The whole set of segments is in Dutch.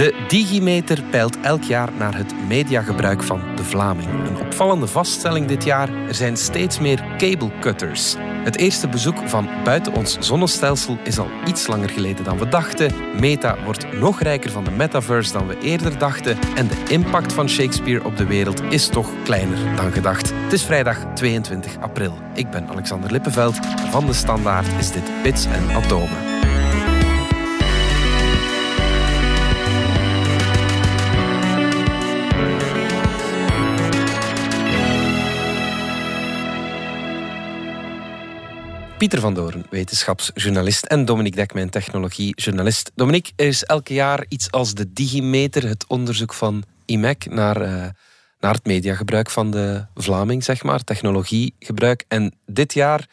De Digimeter peilt elk jaar naar het mediagebruik van de Vlaming. Een opvallende vaststelling dit jaar: er zijn steeds meer cable cutters. Het eerste bezoek van buiten ons zonnestelsel is al iets langer geleden dan we dachten. Meta wordt nog rijker van de metaverse dan we eerder dachten. En de impact van Shakespeare op de wereld is toch kleiner dan gedacht. Het is vrijdag 22 april. Ik ben Alexander Lippenveld. Van de Standaard is dit Bits en Atomen. Pieter van Doorn, wetenschapsjournalist en Dominique Dekmijn, technologiejournalist. Dominique, er is elke jaar iets als de Digimeter, het onderzoek van IMEC naar, uh, naar het mediagebruik van de Vlaming, zeg maar, technologiegebruik. En dit jaar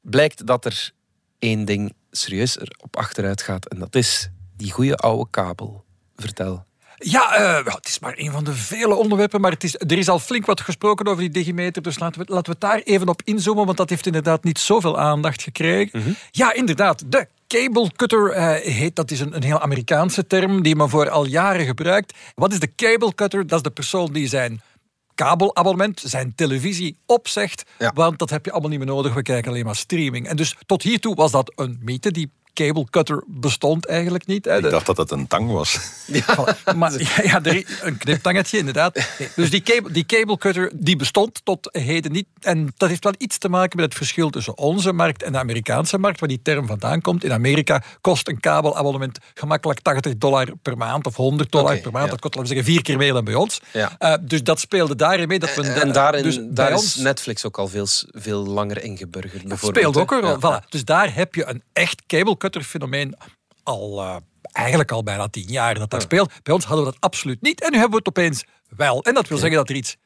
blijkt dat er één ding serieus op achteruit gaat en dat is die goede oude kabel. Vertel. Ja, uh, het is maar een van de vele onderwerpen, maar het is, er is al flink wat gesproken over die digimeter, dus laten we, laten we daar even op inzoomen, want dat heeft inderdaad niet zoveel aandacht gekregen. Mhm. Ja, inderdaad, de cable cutter uh, heet, dat is een, een heel Amerikaanse term die men voor al jaren gebruikt. Wat is de cable cutter? Dat is de persoon die zijn kabelabonnement, zijn televisie opzegt. Want dat heb je allemaal niet meer nodig. We kijken alleen maar streaming. En dus tot hiertoe was dat een mythe die cable cutter bestond eigenlijk niet. Hè. Ik dacht dat het een tang was. Ja, maar, ja, een kniptangetje inderdaad. dus die cable, die cable cutter die bestond tot heden niet. En dat heeft wel iets te maken met het verschil tussen onze markt en de Amerikaanse markt, waar die term vandaan komt. In Amerika kost een kabelabonnement gemakkelijk 80 dollar per maand of 100 dollar per maand. Dat kost, laten we zeggen, vier keer meer dan bij ons. Ja. Uh, dus dat speelde daarin mee. Dat we, en daarin, dus daar is Netflix ook al veel, veel langer ingeburgerd. Dat speelt ook een rol. Voilà. Dus daar heb je een echt cable fenomeen al uh, eigenlijk al bijna tien jaar dat dat speelt. Bij ons hadden we dat absoluut niet en nu hebben we het opeens wel. En dat wil zeggen dat er iets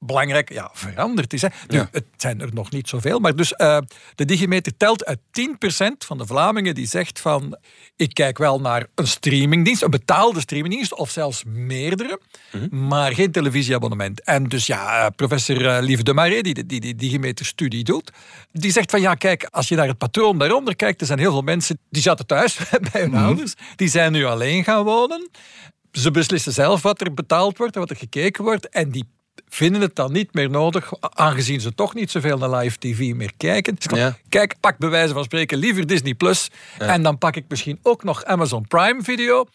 belangrijk ja, veranderd is. Hè. Nu, Het zijn er nog niet zoveel, maar dus uh, de Digimeter telt uit 10% van de Vlamingen die zegt van ik kijk wel naar een streamingdienst, een betaalde streamingdienst of zelfs meerdere, mhm. maar geen televisieabonnement. En dus ja, uh, professor uh, Lieve de Marais, die, die die, die Digimeter-studie doet, die zegt van ja, kijk, als je naar het patroon daaronder kijkt, er zijn heel veel mensen die zaten thuis bij hun mhm. ouders, die zijn nu alleen gaan wonen. Ze beslissen zelf wat er betaald wordt en wat er gekeken wordt. En die vinden het dan niet meer nodig, aangezien ze toch niet zoveel naar live tv meer kijken. Dus Kijk, pak bij wijze van spreken liever Disney Plus. En dan pak ik misschien ook nog Amazon Prime Video.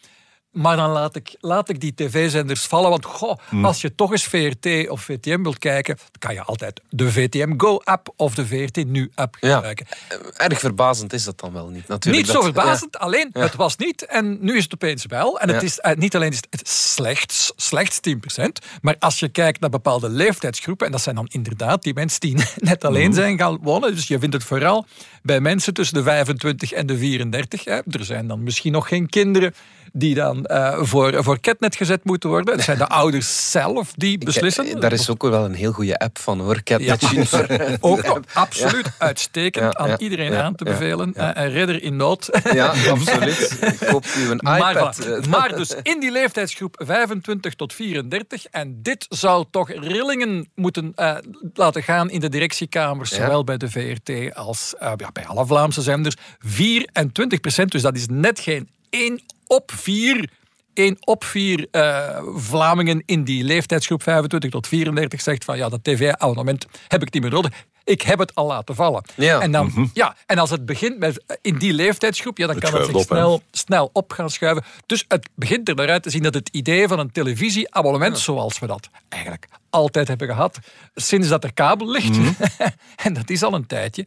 Maar dan laat ik, laat ik die tv-zenders vallen. Want goh, hmm. als je toch eens VRT of VTM wilt kijken, dan kan je altijd de VTM Go-app of de VRT Nu-app gebruiken. Ja. Erg verbazend is dat dan wel niet, natuurlijk. Niet zo verbazend, alleen het was niet en nu is het opeens wel. En het is uh, niet alleen is het slechts, slechts 10%, maar als je kijkt naar bepaalde leeftijdsgroepen, en dat zijn dan inderdaad die mensen die net alleen hmm. zijn gaan wonen, dus je vindt het vooral bij mensen tussen de 25 en de 34. Hè. Er zijn dan misschien nog geen kinderen die dan uh, voor, voor Catnet gezet moeten worden. Het zijn de ouders zelf die beslissen. Ik, daar is ook wel een heel goede app van hoor, Catnet ja, Ook absoluut uitstekend aan iedereen aan te bevelen. Uh, een redder in nood. Ja, absoluut. Koop u een iPad. Maar, dus in die leeftijdsgroep 25 tot 34. En dit zou toch rillingen moeten uh, laten gaan in de directiekamers. Zowel bij de VRT als ja, bij alle Vlaamse zenders. 24 procent, dus dat is net geen 1 op 4 1 op 4 uh, Vlamingen in die leeftijdsgroep 25 tot 34 zegt van ja, dat tv-abonnement heb ik niet meer nodig. Ik heb het al laten vallen. Ja. En, dan, mhm. ja, en als het begint met, eh, in die leeftijdsgroep, ja, dan kan het zich snel, snel op gaan schuiven. Dus het begint er naar uit te zien dat het idee van een televisieabonnement, zoals we dat eigenlijk altijd hebben gehad, sinds dat er kabel ligt, mhm. en dat is al een tijdje,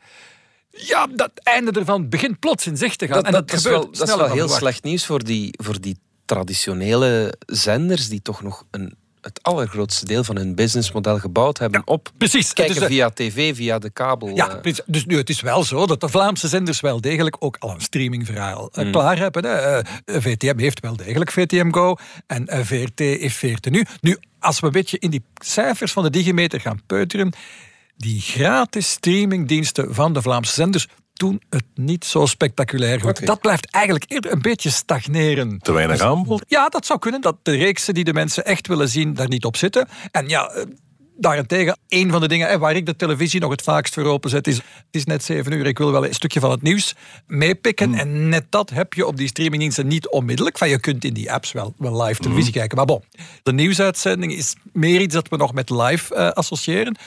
ja, dat einde ervan begint plots in zicht te gaan. Dat, en dat, dat gebeurt wel, dat is wel heel slecht nieuws voor die, voor die traditionele zenders die toch nog een, het allergrootste deel van hun businessmodel gebouwd hebben op precies. kijken dus, via tv, via de kabel. Ja, eh. precies. dus nu, het is wel zo dat de Vlaamse zenders wel degelijk ook al een streamingverhaal uh, klaar hebben. Hè. Uh, VTM heeft wel degelijk VTM Go en VRT heeft VRT nu. Nu, als we een beetje in die cijfers van de Digimeter gaan peuteren, die gratis streamingdiensten van de Vlaamse zenders doen het niet zo spectaculair goed. Dat blijft eigenlijk eerder een beetje stagneren. Te weinig dus- aanbod? Ja, dat zou kunnen. Dat de reeksen die de mensen echt willen zien, daar niet op zitten. En ja, eh, Daarentegen, een van de dingen waar ik de televisie nog het vaakst voor openzet, is: het is net zeven uur, ik wil wel een stukje van het nieuws meepikken. Hmm. En net dat heb je op die streamingdiensten niet onmiddellijk. Van, je kunt in die apps wel, wel live televisie Hmm. kijken. Maar bon, de nieuwsuitzending is meer iets dat we nog met live eh, associëren.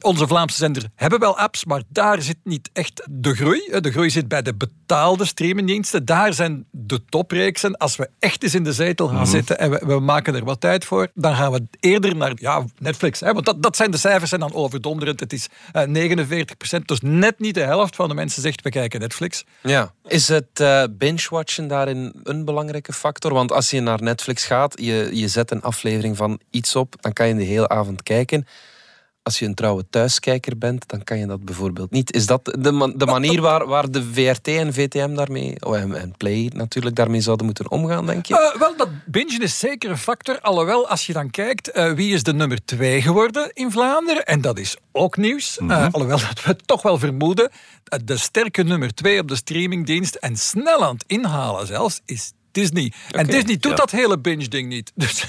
Onze Vlaamse zenders hebben wel apps, maar daar zit niet echt de groei. De groei zit bij de betaalde streamingdiensten. Daar zijn de topreeksen. Als we echt eens in de zetel gaan zitten en we, we maken er wat tijd voor, dan gaan we eerder naar ja, Netflix. Hè? Want dat, dat zijn de cijfers zijn dan overdonderend. Het is eh, 49 procent, dus net niet de helft van de mensen zegt we kijken Netflix. Ja. Is het eh, binge-watchen daarin een belangrijke factor? Want als je naar Netflix gaat, je, je zet een aflevering van iets op, dan kan je de hele avond kijken. Als je een trouwe thuiskijker bent, dan kan je dat bijvoorbeeld niet. Is dat de, de manier waar, waar de VRT en VTM daarmee, oh, en, en Play natuurlijk, daarmee zouden moeten omgaan, denk je? Eh, wel, dat bingen is zeker een factor. Alhoewel, als je dan kijkt, eh, wie is de nummer twee geworden in Vlaanderen? En dat is ook nieuws. Eh, alhoewel dat we toch wel vermoeden. de sterke nummer twee op de streamingdienst en snel aan het inhalen zelfs, is Disney. En Disney doet ja. dat hele binge-ding niet. Dus,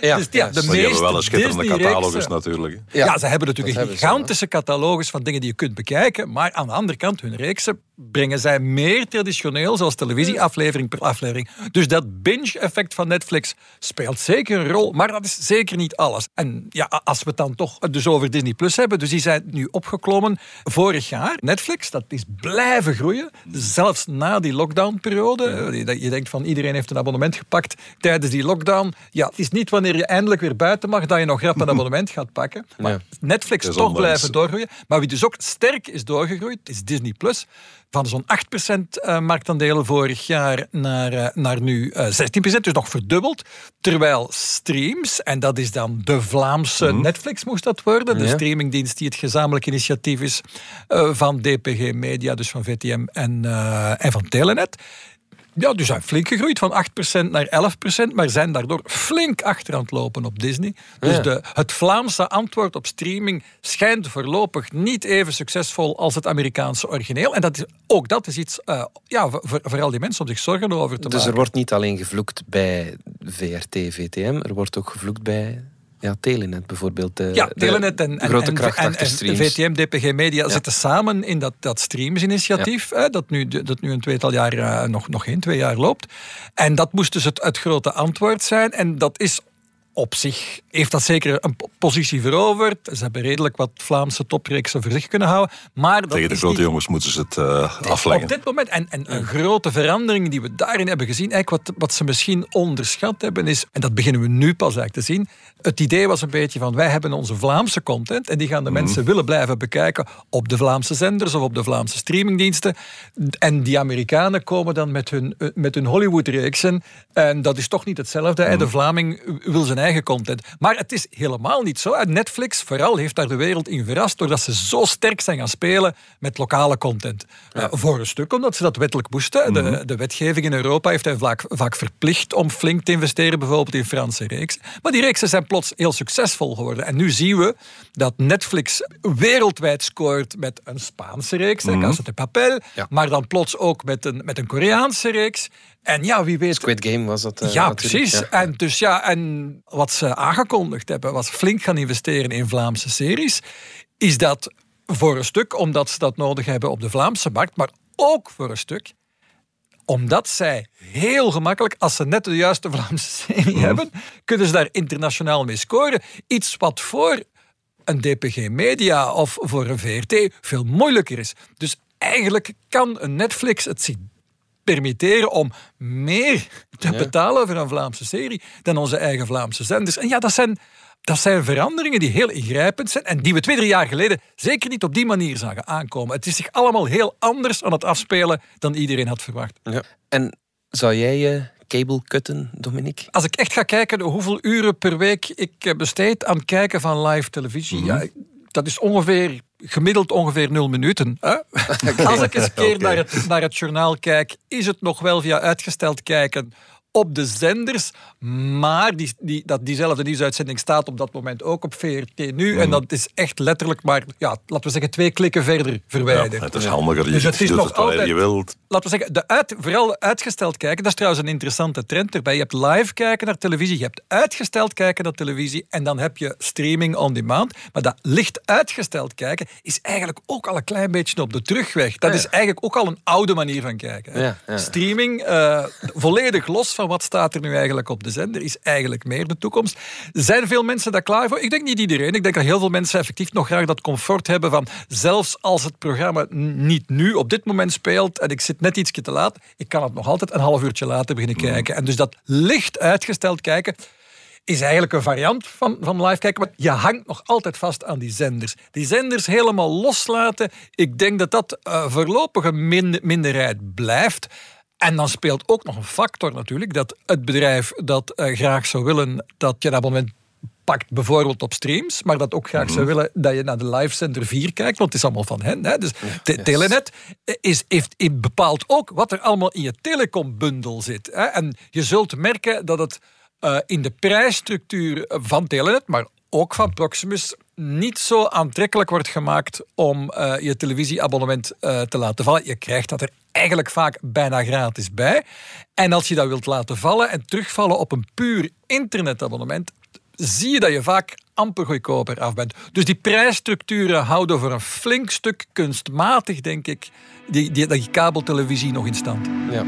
Ja, dus ja, ja, de die meeste hebben wel een schitterende catalogus natuurlijk. hè. ja, ze hebben natuurlijk dat een hebben ze, gigantische catalogus van dingen die je kunt bekijken. Maar aan de andere kant, hun reeksen brengen zij meer traditioneel, zoals televisieaflevering per aflevering. Dus dat binge-effect van Netflix speelt zeker een rol, maar dat is zeker niet alles. En ja, als we het dan toch dus over Disney Plus hebben, dus die zijn nu opgeklommen vorig jaar. Netflix, dat is blijven groeien, zelfs na die lockdownperiode. Je denkt van iedereen heeft een abonnement gepakt tijdens die lockdown. Ja, het is niet wanneer je eindelijk weer buiten mag dat je nog grap een abonnement gaat pakken. Maar. Netflix toch Desondanks. blijven doorgroeien. Maar wie dus ook sterk is doorgegroeid, is Disney Plus. Van zo'n 8% eh, marktaandelen vorig jaar naar, eh, naar nu eh 16%, dus nog verdubbeld. Terwijl streams, en dat is dan de Vlaamse Netflix moest dat worden, de Ja. streamingdienst die het gezamenlijk initiatief is eh, van DPG Media, dus van VTM en, eh, en van Telenet. Ja, dus zijn flink gegroeid van 8% naar 11%, maar zijn daardoor flink achter aan het lopen op Disney. Dus Ja. de, het Vlaamse antwoord op streaming schijnt voorlopig niet even succesvol als het Amerikaanse origineel. En dat is, ook dat is iets eh, ja, voor, voor al die mensen om zich zorgen over te Dus er maken. wordt niet alleen gevloekt bij VRT, VTM, er wordt ook gevloekt bij ja, Telenet bijvoorbeeld. De, Ja, Telenet en, grote en, kracht en, achter en streams. VTM, DPG Media zitten samen in dat, dat Streams-initiatief, hè, dat, nu, dat nu een tweetal jaar, eh, nog, nog geen twee jaar loopt. En dat moest dus het, het grote antwoord zijn. En dat is op zich, heeft dat zeker een po- positie veroverd. Ze hebben redelijk wat Vlaamse topreeksen voor zich kunnen houden. Maar dat Tegen de grote niet- jongens moeten ze het eh, afleggen. op dit moment, en, en een grote verandering die we daarin hebben gezien, eigenlijk wat, wat ze misschien onderschat hebben, is, en dat beginnen we nu pas eigenlijk te zien, het idee was een beetje van, wij hebben onze Vlaamse content en die gaan de mensen willen blijven bekijken op de Vlaamse zenders of op de Vlaamse streamingdiensten. En die Amerikanen komen dan met hun, eh, met hun Hollywood-reeksen en dat is toch niet hetzelfde. hè. De Vlaming wil zijn eigen content. Maar het is helemaal niet zo. Netflix vooral heeft daar de wereld in verrast doordat ze zo sterk zijn gaan spelen met lokale content. Eh, voor een stuk omdat ze dat wettelijk moesten. De, de wetgeving in Europa heeft hen vaak, vaak verplicht om flink te investeren, bijvoorbeeld in Franse reeksen. Maar die reeksen zijn plots heel succesvol geworden. En nu zien we dat Netflix wereldwijd scoort met een Spaanse reeks, mm Casa de Papel, Ja. maar dan plots ook met een, met een Koreaanse reeks. En ja, wie weet Squid Game was dat. eh, ja, precies. ja. En, dus ja, en wat ze aangekondigd hebben, was flink gaan investeren in Vlaamse series. Is dat voor een stuk omdat ze dat nodig hebben op de Vlaamse markt, maar ook voor een stuk omdat zij heel gemakkelijk, als ze net de juiste Vlaamse serie hebben, kunnen ze daar internationaal mee scoren. Iets wat voor een DPG Media of voor een VRT veel moeilijker is. Dus eigenlijk kan een Netflix het zich permitteren om meer te betalen voor een Vlaamse serie dan onze eigen Vlaamse zenders. En ja, dat zijn, dat zijn veranderingen die heel ingrijpend zijn en die we twee, drie jaar geleden zeker niet op die manier zagen aankomen. Het is zich allemaal heel anders aan het afspelen dan iedereen had verwacht. Ja. En zou jij je cable cutten, Dominique? Als ik echt ga kijken hoeveel uren per week ik eh, besteed aan het kijken van live televisie, ja, dat is ongeveer gemiddeld ongeveer nul minuten. Hè? Als ik eens een keer naar, het, naar het journaal kijk, is het nog wel via uitgesteld kijken op de zenders, maar die, die, dat diezelfde nieuwsuitzending staat op dat moment ook op VRT nu. Mhm. En dat is echt letterlijk maar, ja, laten we zeggen, twee klikken verder Ja, verwijderd. het is handiger. Je Dus het is doet nog het altijd- je wilt. Laten we zeggen, de uit, vooral uitgesteld kijken, dat is trouwens een interessante trend erbij. Je hebt live kijken naar televisie, je hebt uitgesteld kijken naar televisie en dan heb je streaming on demand. Maar dat licht uitgesteld kijken is eigenlijk ook al een klein beetje op de terugweg. Dat is eigenlijk ook al een oude manier van kijken. hè. Ja, ja. Streaming, eh, volledig los van wat staat er nu eigenlijk op de zender, is eigenlijk meer de toekomst. Zijn veel mensen daar klaar voor? Ik denk niet iedereen. Ik denk dat heel veel mensen effectief nog graag dat comfort hebben van zelfs als het programma niet nu op dit moment speelt en ik zit net ietsje te laat, ik kan het nog altijd een half uurtje later beginnen kijken. En dus dat licht uitgesteld kijken is eigenlijk een variant van, van live kijken, maar je hangt nog altijd vast aan die zenders. Die zenders helemaal loslaten, ik denk dat dat voorlopig een min- minderheid blijft. En dan speelt ook nog een factor natuurlijk, dat het bedrijf dat eh, graag zou willen dat je een abonnement pakt, bijvoorbeeld op streams, maar dat ook graag zou willen dat je naar de live center 4 kijkt, want het is allemaal van hen. Hè? Dus te- Telenet is, heeft, heeft bepaalt ook wat er allemaal in je telecombundel zit. Hè? En je zult merken dat het eh, in de prijsstructuur van Telenet, maar ook van Proximus, niet zo aantrekkelijk wordt gemaakt om eh, je televisieabonnement eh, te laten vallen. Je krijgt dat er eigenlijk vaak bijna gratis bij. En als je dat wilt laten vallen en terugvallen op een puur internetabonnement, zie je dat je vaak amper goedkoper af bent. Dus die prijsstructuren houden voor een flink stuk kunstmatig, denk ik, die, die, kabeltelevisie nog in stand. Ja.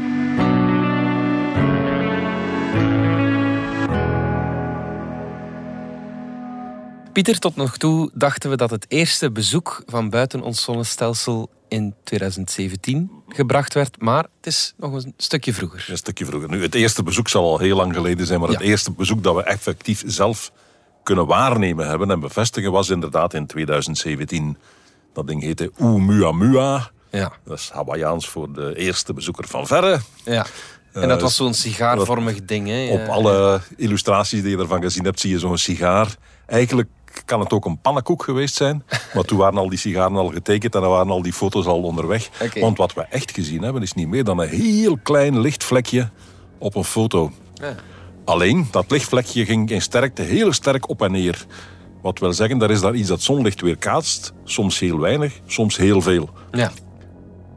Pieter, tot nog toe dachten we dat het eerste bezoek van buiten ons zonnestelsel in 2017 gebracht werd, maar het is nog een stukje vroeger. Een stukje vroeger. Nu, het eerste bezoek zal al heel lang geleden zijn, maar het eerste bezoek dat we effectief zelf kunnen waarnemen hebben en bevestigen was inderdaad in 2017. Dat ding heette Oumuamua. Ja, Dat is Hawaiiaans voor de eerste bezoeker van verre. ja. En dat Eh, was zo'n sigaarvormig ding. Hè? Op alle illustraties die je ervan gezien hebt, zie je zo'n sigaar. Eigenlijk kan het ook een pannenkoek geweest zijn. Maar toen waren al die sigaren al getekend en dan waren al die foto's al onderweg. Want wat we echt gezien hebben, is niet meer dan een heel klein lichtvlekje op een foto. Ja. Alleen, dat lichtvlekje ging in sterkte heel sterk op en neer. Wat wil zeggen, er is daar iets dat zonlicht weerkaatst. Soms heel weinig, soms heel veel. Ja.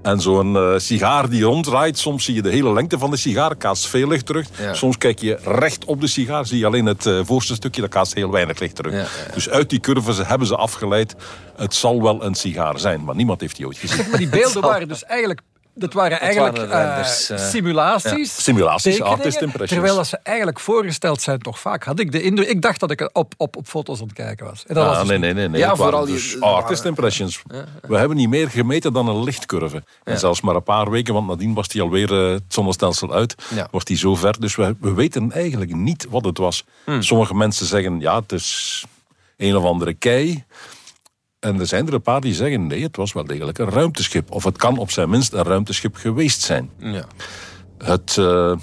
En zo'n eh, sigaar die ronddraait, soms zie je de hele lengte van de sigaar, kaatst veel licht terug. Ja. Soms kijk je recht op de sigaar, zie je alleen het eh, voorste stukje, dat kaatst heel weinig licht terug. Ja. Dus uit die curve hebben ze afgeleid, het zal wel een sigaar zijn, maar niemand heeft die ooit gezien. Maar die beelden waren dus eigenlijk... Dat waren eigenlijk waren eh, renders, eh, simulaties. Simulaties, artist impressions. Terwijl dat ze eigenlijk voorgesteld zijn toch vaak. Had ik de indruk... Ik dacht dat ik op, op, op foto's aan het kijken was. En dat was Ah, dus nee, nee, nee. nee. Ja, vooral dus je- artist impressions. We hebben niet meer gemeten dan een lichtcurve. En zelfs maar een paar weken, want nadien was die alweer eh, het zonnestelsel uit. Was die zo ver. Dus we, we weten eigenlijk niet wat het was. Hmm. Sommige mensen zeggen, ja, het is een of andere kei. En er zijn er een paar die zeggen, nee, het was wel degelijk een ruimteschip. Of het kan op zijn minst een ruimteschip geweest zijn. Ja. Het eh,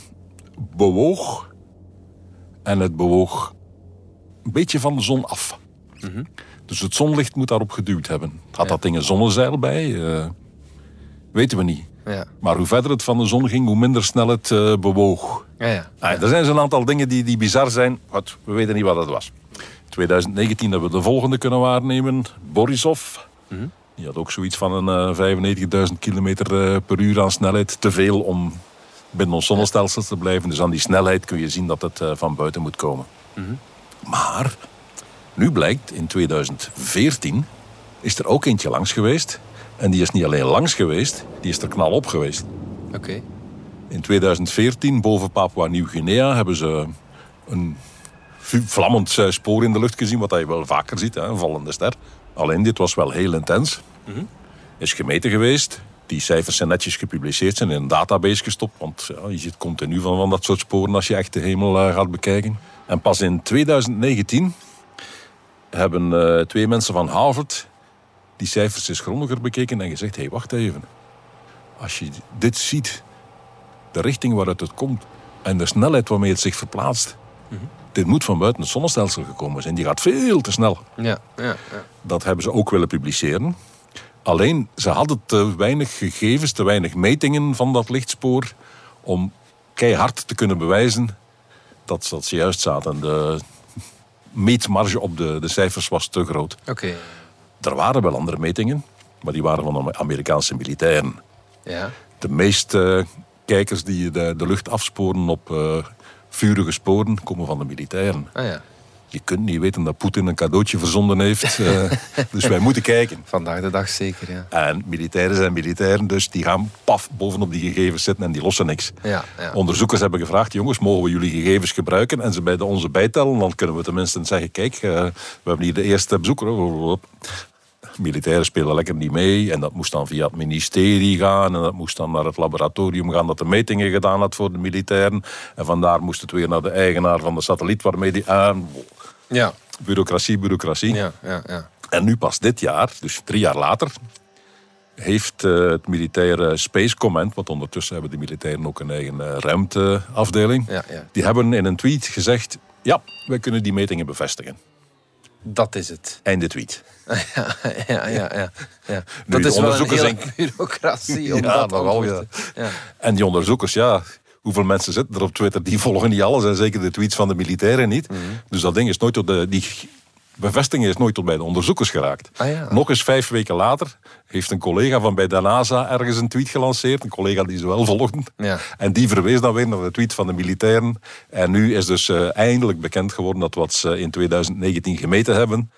bewoog. En het bewoog een beetje van de zon af. Dus het zonlicht moet daarop geduwd hebben. Had dat ding een zonnezeil bij? Eh, weten we niet. Ja. Maar hoe verder het van de zon ging, hoe minder snel het eh, bewoog. Ja, ja. Ah, er zijn zo'n aantal dingen die, die bizar zijn. Wat, we weten niet wat het was. 2019 hebben we de volgende kunnen waarnemen. Borisov. Die had ook zoiets van een eh 95.000 kilometer eh, per uur aan snelheid. Te veel om binnen ons zonnestelsel te blijven. Dus aan die snelheid kun je zien dat het eh, van buiten moet komen. Maar nu blijkt, in 2014 is er ook eentje langs geweest. En die is niet alleen langs geweest, die is er knal op geweest. Oké. In 2014, boven Papua Nieuw-Guinea, hebben ze een vlammend eh, spoor in de lucht gezien, wat je wel vaker ziet, hè, een vallende ster. Alleen dit was wel heel intens. Is gemeten geweest. Die cijfers zijn netjes gepubliceerd, zijn in een database gestopt. Want ja, je ziet continu van, van dat soort sporen als je echt de hemel eh, gaat bekijken. En pas in 2019 hebben eh, twee mensen van Harvard die cijfers eens grondiger bekeken en gezegd: hé, hey, wacht even. Als je dit ziet, de richting waaruit het komt en de snelheid waarmee het zich verplaatst. Dit moet van buiten het zonnestelsel gekomen zijn. Die gaat veel te snel. Ja, ja, ja. Dat hebben ze ook willen publiceren. Alleen, ze hadden te weinig gegevens, te weinig metingen van dat lichtspoor om keihard te kunnen bewijzen dat, dat ze juist zaten. De meetmarge op de, de cijfers was te groot. Oké. Er waren wel andere metingen, maar die waren van de Amerikaanse militairen. Ja. De meeste kijkers die de, de lucht afsporen op uh, vurige sporen komen van de militairen. Ah ja. Je kunt niet weten dat Poetin een cadeautje verzonden heeft. uh, dus wij moeten kijken. Vandaag de dag zeker, ja. En militairen zijn militairen, dus die gaan paf bovenop die gegevens zitten en die lossen niks. Ja, ja. Onderzoekers hebben gevraagd, jongens, mogen we jullie gegevens gebruiken en ze bij de onze bijtellen? Dan kunnen we tenminste zeggen, kijk, uh, we hebben hier de eerste bezoeker militairen spelen lekker niet mee. En dat moest dan via het ministerie gaan. En dat moest dan naar het laboratorium gaan dat de metingen gedaan had voor de militairen. En vandaar moest het weer naar de eigenaar van de satelliet waarmee die aan. Ja. Bureaucratie, bureaucratie. Ja, ja, ja. En nu pas dit jaar, dus drie jaar later, heeft uh, het militaire Space Command, want ondertussen hebben de militairen ook een eigen uh, ruimteafdeling, ja, ja. die hebben in een tweet gezegd, ja, wij kunnen die metingen bevestigen. Dat is het. Einde tweet. ja, ja, ja. ja, ja. Nu, Dat is wel een hele bureaucratie om Ja, dat nogal, ja. En die onderzoekers, ja, hoeveel mensen zitten er op Twitter? Die volgen niet alles en zeker de tweets van de militairen niet. Mhm. Dus dat ding is nooit tot de... Die bevestiging is nooit tot bij de onderzoekers geraakt. Ah, ja. Nog eens vijf weken later heeft een collega van bij de NASA ergens een tweet gelanceerd. Een collega die ze wel volgden. Ja. En die verwees dan weer naar de tweet van de militairen. En nu is dus eh, eindelijk bekend geworden dat wat ze in 2019 gemeten hebben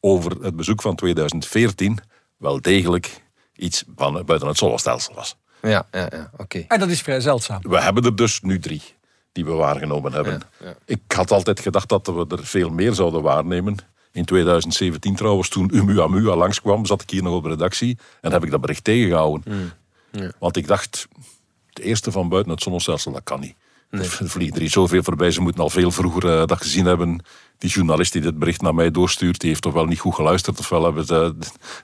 over het bezoek van 2014 wel degelijk iets van buiten het zonnestelsel was. Ja, ja, ja. Oké. En dat is vrij zeldzaam. We hebben er dus nu drie die we waargenomen hebben. Ja, ja. Ik had altijd gedacht dat we er veel meer zouden waarnemen. In 2017 trouwens, toen Umuamua langskwam, zat ik hier nog op de redactie en heb ik dat bericht tegengehouden. Want ik dacht, de eerste van buiten het zonnestelsel, dat kan niet. Er vliegen er hier zoveel voorbij, ze moeten al veel vroeger eh, dat gezien hebben. Die journalist die dit bericht naar mij doorstuurt, die heeft toch wel niet goed geluisterd. Ofwel hebben de,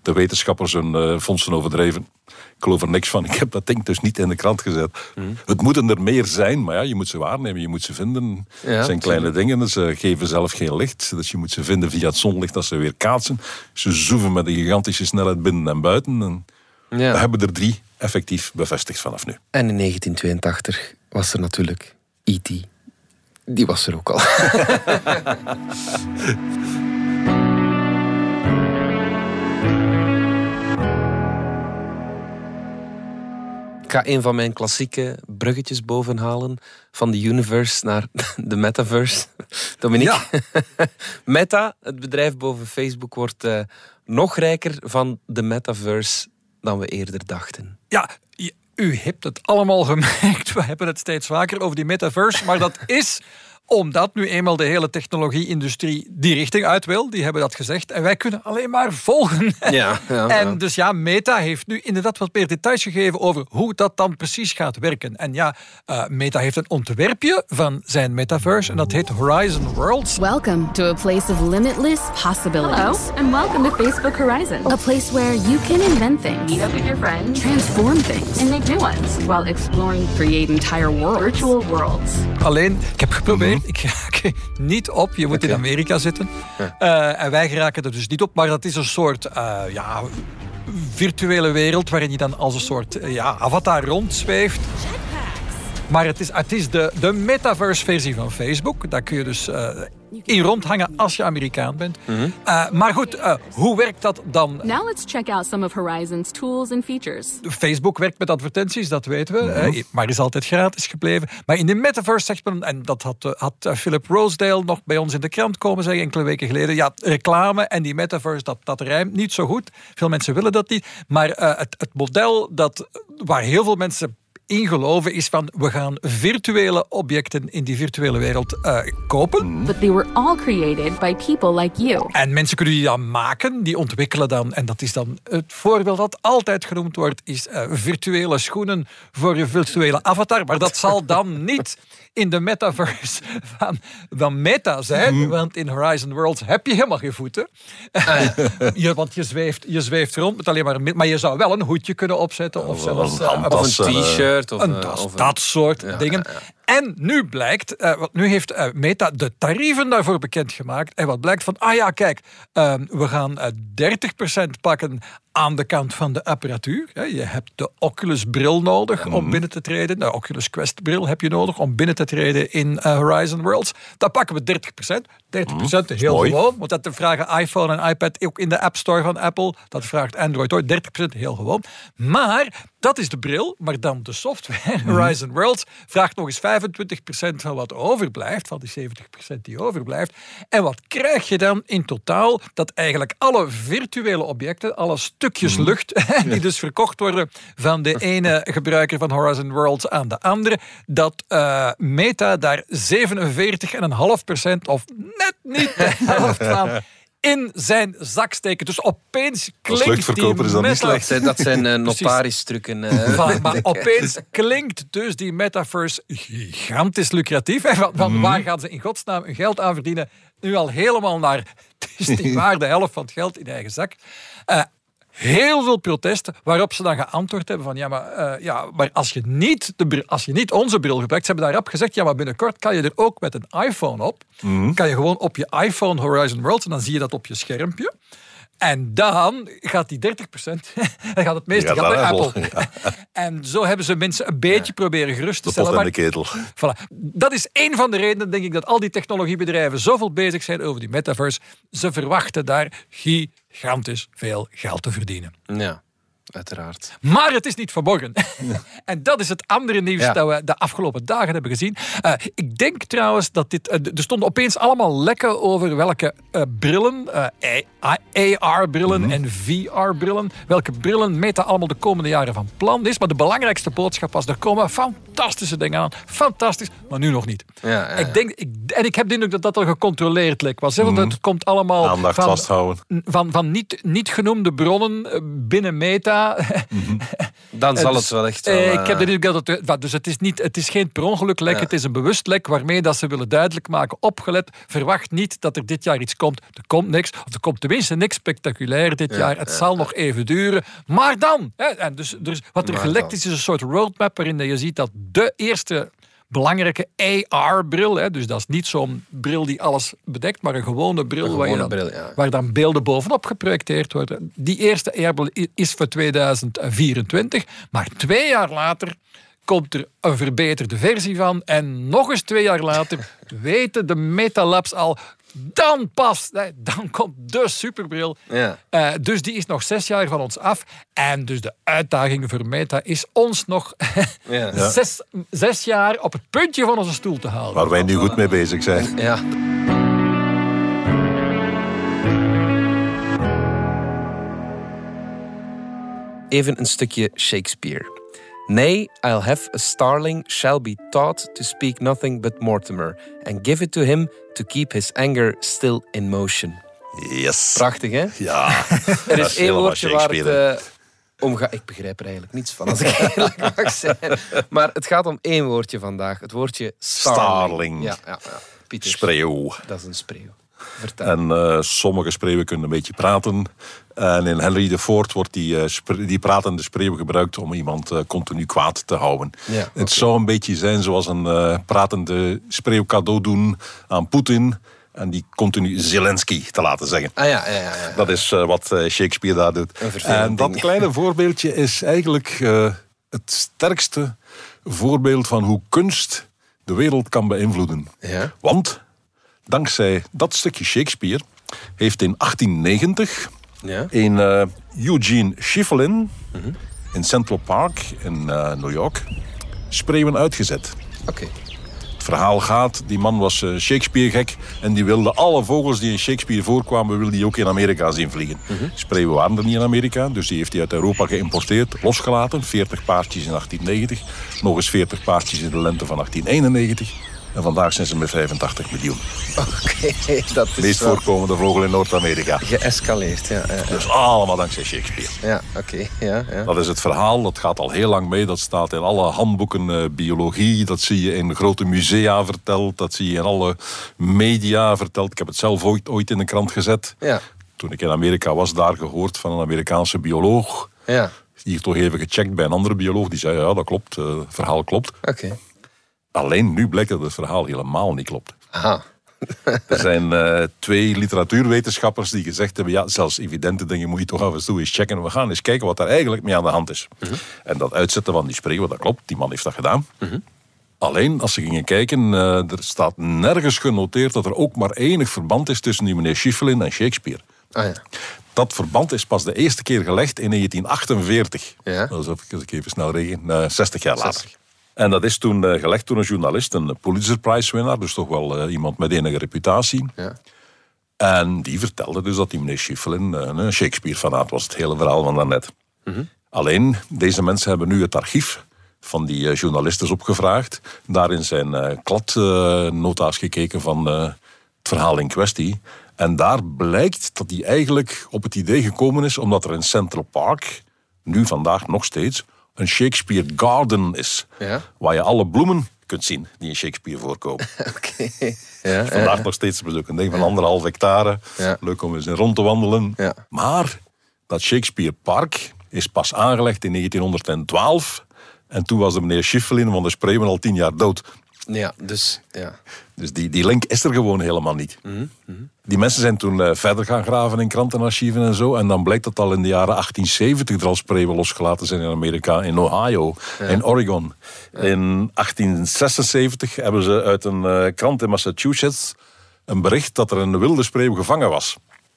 de wetenschappers hun eh, fondsen overdreven. Ik geloof er niks van. Ik heb dat ding dus niet in de krant gezet. Het moeten er meer zijn, maar ja, je moet ze waarnemen. Je moet ze vinden. Ja, het zijn kleine dingen. Ze geven zelf geen licht. Dus je moet ze vinden via het zonlicht dat ze weer kaatsen. Ze zoeven met een gigantische snelheid binnen en buiten. En Ja. We hebben er drie effectief bevestigd vanaf nu. En in 1982 was er natuurlijk E.T. Die was er ook al. Ik ga een van mijn klassieke bruggetjes bovenhalen. Van de universe naar de metaverse. Dominique, Meta, het bedrijf boven Facebook, wordt eh, nog rijker van de metaverse dan we eerder dachten. Ja, u hebt het allemaal gemerkt. We hebben het steeds vaker over die metaverse. Maar dat is omdat nu eenmaal de hele technologie-industrie die richting uit wil. Die hebben dat gezegd. En wij kunnen alleen maar volgen. Ja, ja, en ja. dus ja, Meta heeft nu inderdaad wat meer details gegeven over hoe dat dan precies gaat werken. En ja, eh, Meta heeft een ontwerpje van zijn metaverse. En dat heet Horizon Worlds. Welcome to a place of limitless possibilities. Hello, and welcome to Facebook Horizon. A place where you can invent things, Meet up with your friends transform things, and make new ones while exploring create entire worlds. virtual worlds. Alleen, ik heb geprobeerd, Ik raak er niet op. Je moet in Amerika zitten. Eh, en wij geraken er dus niet op. Maar dat is een soort eh, ja, virtuele wereld waarin je dan als een soort eh, ja, avatar rondzweeft. Maar het is, het is de, de metaverse-versie van Facebook. Daar kun je dus eh, in rondhangen als je Amerikaan bent. Mhm. Eh, maar goed, eh, hoe werkt dat dan? Now let's check out some of Horizon's tools and features. Facebook werkt met advertenties, dat weten we. hè, maar is altijd gratis gebleven. Maar in de metaverse zegt men, en dat had, eh, had eh, Philip Rosedale nog bij ons in de krant komen zeggen enkele weken geleden. Ja, reclame en die metaverse, dat, dat rijmt niet zo goed. Veel mensen willen dat niet. Maar eh, het, het model dat, waar heel veel mensen in geloven is van we gaan virtuele objecten in die virtuele wereld eh, kopen. But they were all created by people like you. En mensen kunnen die dan maken, die ontwikkelen dan. En dat is dan het voorbeeld dat altijd genoemd wordt, is eh, virtuele schoenen voor je virtuele avatar. Maar dat zal dan niet in de metaverse van, van Meta zijn. Want in Horizon Worlds heb je helemaal geen voeten. je, want je zweeft, je zweeft rond met alleen maar een... Maar je zou wel een hoedje kunnen opzetten. Of zelfs een eh. Of een t-shirt. Of, een eh, een- dat soort dingen. En nu blijkt, eh, want nu heeft eh, Meta de tarieven daarvoor bekendgemaakt. En wat blijkt van, ah ja, kijk, ehm, we gaan eh 30% pakken aan de kant van de apparatuur. Je hebt de Oculus bril nodig om binnen te treden. De Oculus Quest bril heb je nodig om binnen te treden in Horizon Worlds. Dat pakken we 30%. 30% heel mooi. gewoon, want dat vragen iPhone en iPad ook in de App Store van Apple. Dat vraagt Android ook 30% heel gewoon. Maar dat is de bril, maar dan de software. Horizon Worlds vraagt nog eens 25% van wat overblijft, van die 70% die overblijft. En wat krijg je dan in totaal? Dat eigenlijk alle virtuele objecten, alle stukjes lucht, die dus verkocht worden van de ene gebruiker van Horizon Worlds aan de andere, dat eh, Meta daar 47,5% of net niet de helft van in zijn zak steken. Dus opeens klinkt die luchtverkoper is dat niet slecht. Zijn- Dat zijn eh, Precies. notaristrucken. eh. Maar opeens klinkt dus die metaverse gigantisch lucratief. hè. Van, van waar gaan ze in godsnaam hun geld aan verdienen? Nu al helemaal naar, het is niet waar, de helft van het geld in eigen zak. Eh, heel veel protesten, waarop ze dan geantwoord hebben van ja, maar, eh, ja, maar als, je niet de bril, als je niet onze bril gebruikt, ze hebben daarop gezegd, ja, maar binnenkort kan je er ook met een iPhone op. Kan je gewoon op je iPhone Horizon Worlds en dan zie je dat op je schermpje. En dan gaat die 30%, dan gaat het meeste gaat naar Apple. En zo hebben ze mensen een beetje proberen gerust te De pot stellen. en de ketel. voilà. Dat is één van de redenen, denk ik, dat al die technologiebedrijven zoveel bezig zijn over die metaverse. Ze verwachten daar gigantisch veel geld te verdienen. Ja, uiteraard. Maar het is niet verborgen. en dat is het andere nieuws Ja. dat we de afgelopen dagen hebben gezien. Eh, ik denk trouwens dat dit... eh, er stonden opeens allemaal lekken over welke eh, brillen, eh, AR-brillen en VR-brillen, welke brillen Meta allemaal de komende jaren van plan is. Maar de belangrijkste boodschap was, er komen fantastische dingen aan. Fantastisch, maar nu nog niet. Ja. Ik denk, ik, en ik heb de indruk dat dat een gecontroleerd lek was. Hè, want het komt allemaal Aandacht van, vasthouden. van, van niet, niet genoemde bronnen binnen Meta. Dan zal dus, het wel echt wel, eh, eh, ik heb de indruk dat het... Dus het is, niet, het is geen per ongeluk lek, Ja. het is een bewust lek waarmee dat ze willen duidelijk maken. Opgelet, verwacht niet dat er dit jaar iets komt. Er komt niks, of er komt tenminste niks spectaculair dit jaar. Het zal nog even duren. Maar dan! Hè, en dus, dus wat er Maar gelekt dan. is, is een soort roadmap waarin je ziet dat de eerste belangrijke AR-bril, hè, dus dat is niet zo'n bril die alles bedekt, maar een gewone bril, Een waar, dan, bril, ja. waar dan beelden bovenop geprojecteerd worden. Die eerste AR-bril is voor 2024, maar twee jaar later komt er een verbeterde versie van en nog eens twee jaar later weten de Metalabs al dan pas, dan komt de superbril. Ja. Eh, dus die is nog zes jaar van ons af. En dus de uitdaging voor Meta is ons nog Ja. zes, zes jaar op het puntje van onze stoel te houden. Waar wij nu goed mee bezig zijn. Ja. Even een stukje Shakespeare. Nay, I'll have a starling shall be taught to speak nothing but Mortimer, and give it to him to keep his anger still in motion. Yes. Prachtig, hè? Ja. Er is één woordje waar het eh, om gaat. Ik begrijp er eigenlijk niets van, als ik eerlijk mag zijn. Maar het gaat om één woordje vandaag. Het woordje starling. Starling. Ja, ja, ja. Pieter, Spreeuw. dat is een spreeuw. Vertel. En eh, sommige spreeuwen kunnen een beetje praten. En in Henry de Ford wordt die, eh, die pratende spreeuw gebruikt om iemand eh, continu kwaad te houden. Ja. Het zou een beetje zijn zoals een pratende spreeuw cadeau doen aan Poetin. En die continu Zelensky te laten zeggen. Ah ja, ja, ja. ja. Dat is wat Shakespeare daar doet. En dat ding. kleine voorbeeldje is eigenlijk het sterkste voorbeeld van hoe kunst de wereld kan beïnvloeden. Ja. Want dankzij dat stukje Shakespeare heeft in 1890 Ja. een eh, Eugene Schieffelin in Central Park in eh, New York spreeuwen uitgezet. Oké. Het verhaal gaat, die man was eh, Shakespeare-gek en die wilde alle vogels die in Shakespeare voorkwamen, wilde hij ook in Amerika zien vliegen. Spreeuwen waren er niet in Amerika, dus die heeft hij uit Europa geïmporteerd, losgelaten. 40 paardjes in 1890, nog eens 40 paardjes in de lente van 1891. En vandaag zijn ze met 85 miljoen. Oké, dat is meest wel voorkomende vogel in Noord-Amerika. geëscaleerd. Ja, ja, ja. Dus allemaal dankzij Shakespeare. ja oké. Ja, ja. Dat is het verhaal, dat gaat al heel lang mee. Dat staat in alle handboeken eh, biologie. Dat zie je in grote musea verteld. Dat zie je in alle media verteld. Ik heb het zelf ooit, ooit in de krant gezet. Ja, Toen ik in Amerika was, daar gehoord van een Amerikaanse bioloog. ja. Hier toch even gecheckt bij een andere bioloog. Die zei, ja, dat klopt. eh, Het verhaal klopt. Oké. Alleen nu blijkt dat het verhaal helemaal niet klopt. Aha. Er zijn eh, twee literatuurwetenschappers die gezegd hebben... ja, zelfs evidente dingen moet je toch af en toe eens checken. We gaan eens kijken wat daar eigenlijk mee aan de hand is. En dat uitzetten van die spreeuwen, dat klopt. Die man heeft dat gedaan. Alleen, als ze gingen kijken, eh, er staat nergens genoteerd... dat er ook maar enig verband is tussen die meneer Schiffelin en Shakespeare. Ah ja. Dat verband is pas de eerste keer gelegd in 1948. Ja. Dat is even, even snel eh, 60 jaar later. 60. En dat is toen eh, gelegd door een journalist, een Pulitzer Prize winnaar, dus toch wel eh, iemand met enige reputatie. Ja. En die vertelde dus dat die meneer Schiffelin eh, een Shakespeare-fanaat was, het hele verhaal van daarnet. Alleen, deze mensen hebben nu het archief van die journalisten opgevraagd. Daarin zijn eh, kladnota's gekeken van het verhaal in kwestie. En daar blijkt dat hij eigenlijk op het idee gekomen is, omdat er in Central Park, nu vandaag nog steeds, een Shakespeare Garden is. Ja. Waar je alle bloemen kunt zien die in Shakespeare voorkomen. Oké. Ja, Vandaag nog steeds te bezoeken. Een ding van anderhalf hectare. Leuk om eens in rond te wandelen. Ja. Maar dat Shakespeare Park is pas aangelegd in 1912. En toen was de meneer Schiffelin van de Spreeuwen al tien jaar dood. Ja, dus ja. Dus die, die link is er gewoon helemaal niet. Mhm, Die mensen zijn toen eh, verder gaan graven in krantenarchieven en zo. En dan blijkt dat al in de jaren 1870 er al spreeuwen losgelaten zijn in Amerika, in Ohio, in Oregon. In 1876 hebben ze uit een eh, krant in Massachusetts een bericht dat er een wilde spreeuw gevangen was.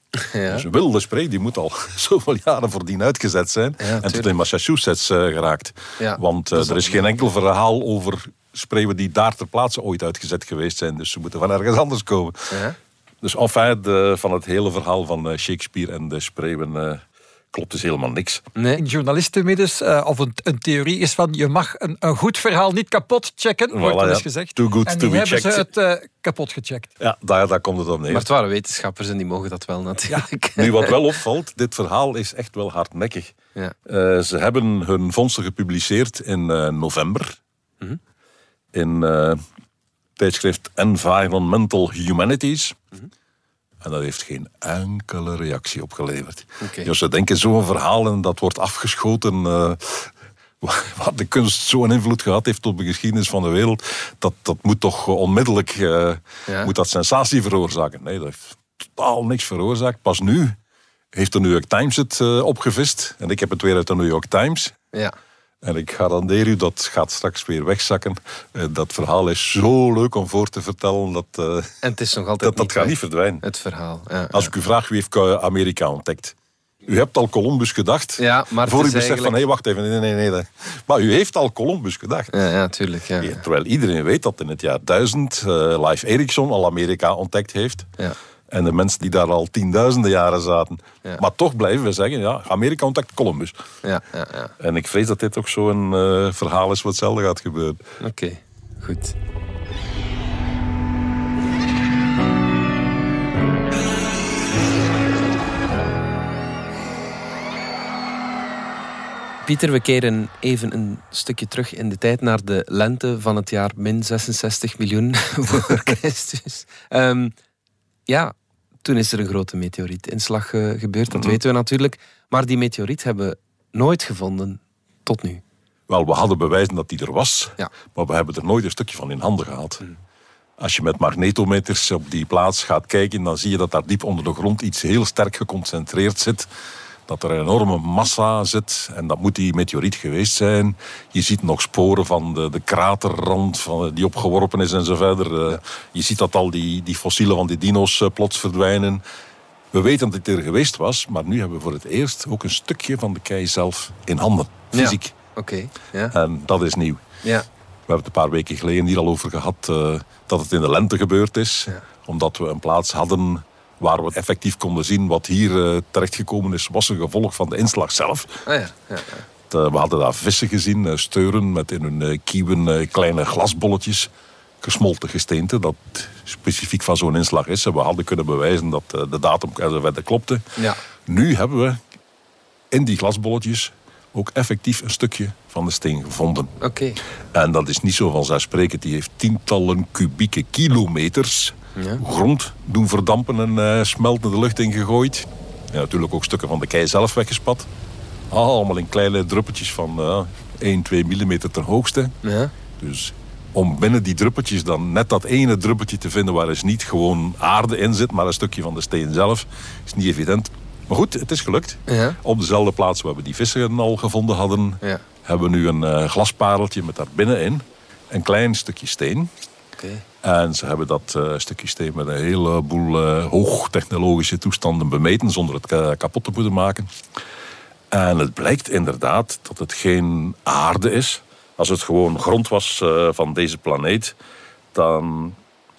Ja. Dus een wilde spreeuw die moet al zoveel jaren voordien uitgezet zijn. en tot tuurlijk. in Massachusetts eh, geraakt. Ja, Want is er is geen enkel verhaal over spreeuwen die daar ter plaatse ooit uitgezet geweest zijn. Dus ze moeten van ergens anders komen. Ja. Dus enfin, de, van het hele verhaal van eh, Shakespeare en de spreeuwen eh, klopt dus helemaal niks. Nee. In journalistenmiddens, eh, of een, een theorie is van je mag een, een goed verhaal niet kapot checken, wordt Voilà, wel eens ja. gezegd. Too good en to be hebben checked. ze het eh, kapot gecheckt. Ja, daar, daar komt het op neer. Maar het waren wetenschappers en die mogen dat wel natuurlijk. Nu, wat wel opvalt, dit verhaal is echt wel hardnekkig. Ja. Eh, ze hebben hun vondsten gepubliceerd in eh, november. Mhm. In eh tijdschrift Environmental Humanities. En dat heeft geen enkele reactie opgeleverd. Oké. Dus ze denken zo'n verhaal en dat wordt afgeschoten... eh, waar de kunst zo'n invloed gehad heeft op de geschiedenis van de wereld... dat, dat moet toch onmiddellijk eh, Ja. moet dat sensatie veroorzaken. Nee, dat heeft totaal niks veroorzaakt. Pas nu heeft de New York Times het opgevist. En ik heb het weer uit de New York Times. Ja. En ik garandeer u, dat gaat straks weer wegzakken. Eh, dat verhaal is zo leuk om voor te vertellen. Dat, eh, En het is nog altijd dat, dat niet gaat niet verdwijnen. Het verhaal. Ja, Als ik u vraag, wie heeft eh, Amerika ontdekt? U hebt al Columbus gedacht. Ja, maar voor u beseft van, hé, wacht even, nee, nee, nee, nee. Maar u heeft al Columbus gedacht. ja, ja, tuurlijk. Ja. Terwijl iedereen weet dat in het jaar 1000 eh Live Ericsson al Amerika ontdekt heeft. Ja. En de mensen die daar al tienduizenden jaren zaten. Ja. Maar toch blijven we zeggen, ja, Amerika ontdekt Columbus. Ja, ja, ja. En ik vrees dat dit ook zo'n eh, verhaal is wat hetzelfde gaat gebeuren. Oké, goed. Pieter, we keren even een stukje terug in de tijd naar de lente van het jaar min 66 miljoen voor Christus. Ehm, ja, toen is er een grote meteorietinslag eh, gebeurd, dat weten we natuurlijk. Maar die meteoriet hebben we nooit gevonden tot nu. Wel, we hadden bewijzen dat die er was. Ja. Maar we hebben er nooit een stukje van in handen gehad. Als je met magnetometers op die plaats gaat kijken, dan zie je dat daar diep onder de grond iets heel sterk geconcentreerd zit. Dat er een enorme massa zit. En dat moet die meteoriet geweest zijn. Je ziet nog sporen van de, de kraterrand van, die opgeworpen is en zo verder. Eh, Je ziet dat al die, die fossielen van die dino's eh, plots verdwijnen. We weten dat het er geweest was, maar nu hebben we voor het eerst ook een stukje van de kei zelf in handen. Fysiek. Ja. Oké, ja. En dat is nieuw. ja. We hebben het een paar weken geleden hier al over gehad eh, dat het in de lente gebeurd is. Ja. Omdat we een plaats hadden waar we effectief konden zien wat hier eh, terechtgekomen is, was een gevolg van de inslag zelf. Ah ja, ja, ja. Eh, we hadden daar vissen gezien, eh, steuren met in hun kieuwen eh, kleine glasbolletjes. Gesmolten gesteente, dat specifiek van zo'n inslag is. En we hadden kunnen bewijzen dat de datum enzovoort klopte. Ja. Nu hebben we in die glasbolletjes ook effectief een stukje van de steen gevonden. Oké. En dat is niet zo vanzelfsprekend. Die heeft tientallen kubieke kilometers Ja. grond doen verdampen en eh smelten de lucht ingegooid. En natuurlijk ook stukken van de kei zelf weggespat. Allemaal in kleine druppeltjes van eh 1, 2 millimeter ten hoogste. Ja. Dus om binnen die druppeltjes dan net dat ene druppeltje te vinden waar dus niet gewoon aarde in zit, maar een stukje van de steen zelf, is niet evident. Maar goed, het is gelukt. Ja. Op dezelfde plaats waar we die vissen al gevonden hadden, Ja. hebben we nu een eh, glaspareltje met daar binnenin een klein stukje steen. En ze hebben dat eh, stukje steen met een heleboel eh hoogtechnologische toestanden bemeten zonder het kapot te moeten maken. En het blijkt inderdaad dat het geen aarde is. Als het gewoon grond was eh, van deze planeet, dan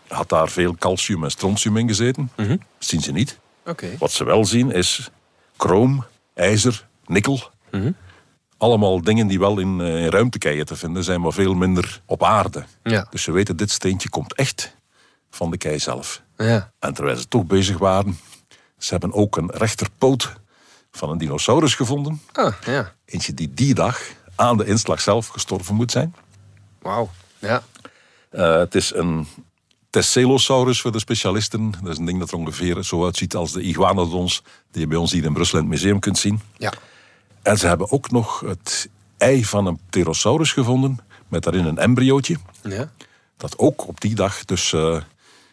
had daar veel calcium en strontium in gezeten. Dat zien ze niet. Oké. Wat ze wel zien is chroom, ijzer, nikkel. Allemaal dingen die wel in, eh, in ruimtekeien te vinden zijn, maar veel minder op aarde. Ja. Dus ze weten, dit steentje komt echt van de kei zelf. Ja. En terwijl ze toch bezig waren, ze hebben ook een rechterpoot van een dinosaurus gevonden. Ah, ja. Eentje die die dag aan de inslag zelf gestorven moet zijn. Wauw. Ja. Eh, het is een Tesselosaurus voor de specialisten. Dat is een ding dat er ongeveer zo uitziet als de iguanodons die je bij ons hier in Brussel in het museum kunt zien. Ja. En ze hebben ook nog het ei van een pterosaurus gevonden, met daarin een embryootje. Ja. Dat ook op die dag dus eh,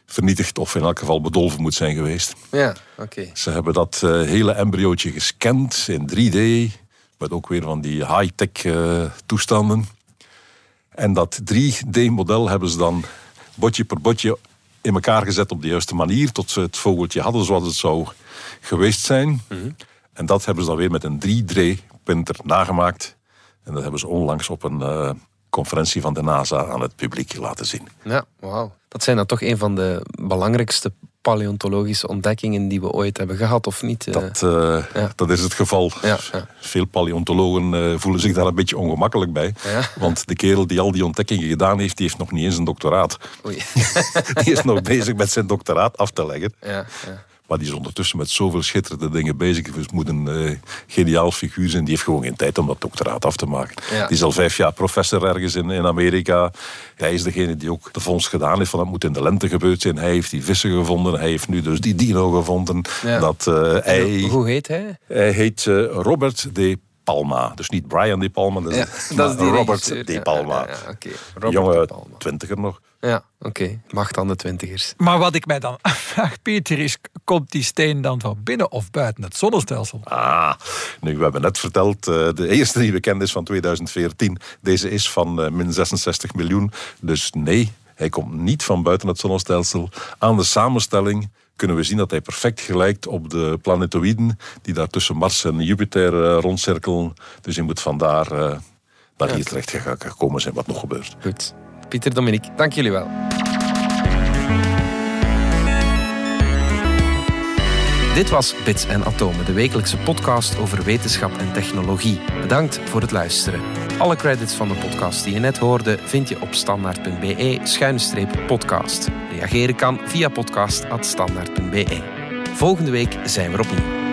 vernietigd of in elk geval bedolven moet zijn geweest. Ja. Oké. Ze hebben dat eh, hele embryootje gescand in 3D, met ook weer van die high-tech eh, toestanden. En dat 3D-model hebben ze dan botje per botje in elkaar gezet op de juiste manier, tot ze het vogeltje hadden zoals het zou geweest zijn. En dat hebben ze dan weer met een 3D-printer nagemaakt. En dat hebben ze onlangs op een eh, conferentie van de NASA aan het publiek laten zien. Ja, wauw. Dat zijn dan toch een van de belangrijkste paleontologische ontdekkingen die we ooit hebben gehad, of niet? eh? Dat, eh, ja. dat is het geval. Ja, ja. Veel paleontologen voelen zich daar een beetje ongemakkelijk bij. Want de kerel die al die ontdekkingen gedaan heeft, die heeft nog niet eens een doctoraat. Oei. Die is nog bezig met zijn doctoraat af te leggen. Maar die is ondertussen met zoveel schitterende dingen bezig. Dus moet een eh, geniaal figuur zijn. Die heeft gewoon geen tijd om dat doctoraat af te maken. Ja. Die is al vijf jaar professor ergens in, in Amerika. Hij is degene die ook de vondst gedaan heeft van het moet in de lente gebeurd zijn. Hij heeft die vissen gevonden. Hij heeft nu dus die dino gevonden. Ja. Dat eh. Hoe heet hij? Hij heet eh, Robert De Palma. Dus niet Brian De Palma, dat is, Ja, dat is die Robert regisseur. De Palma. ja, ja. Robert Jonge De Palma. twintiger nog. Ja, oké. Mag dan de twintigers. Maar wat ik mij dan afvraag, Pieter, is: komt die steen dan van binnen of buiten het zonnestelsel? Ah, nu, we hebben net verteld, eh, de eerste die we kenden is van 2014. Deze is van eh, min 66 miljoen. Dus nee, hij komt niet van buiten het zonnestelsel. Aan de samenstelling kunnen we zien dat hij perfect gelijkt op de planetoïden die daar tussen Mars en Jupiter eh, rondcirkelen. Dus hij moet vandaar eh naar hier terecht gekomen zijn wat nog gebeurt. Goed. Pieter, Dominique, dank jullie wel. Dit was Bits en Atomen, de wekelijkse podcast over wetenschap en technologie. Bedankt voor het luisteren. Alle credits van de podcast die je net hoorde vind je op standaard.be-podcast. Reageren kan via podcast.standaard.be. Volgende week zijn we opnieuw.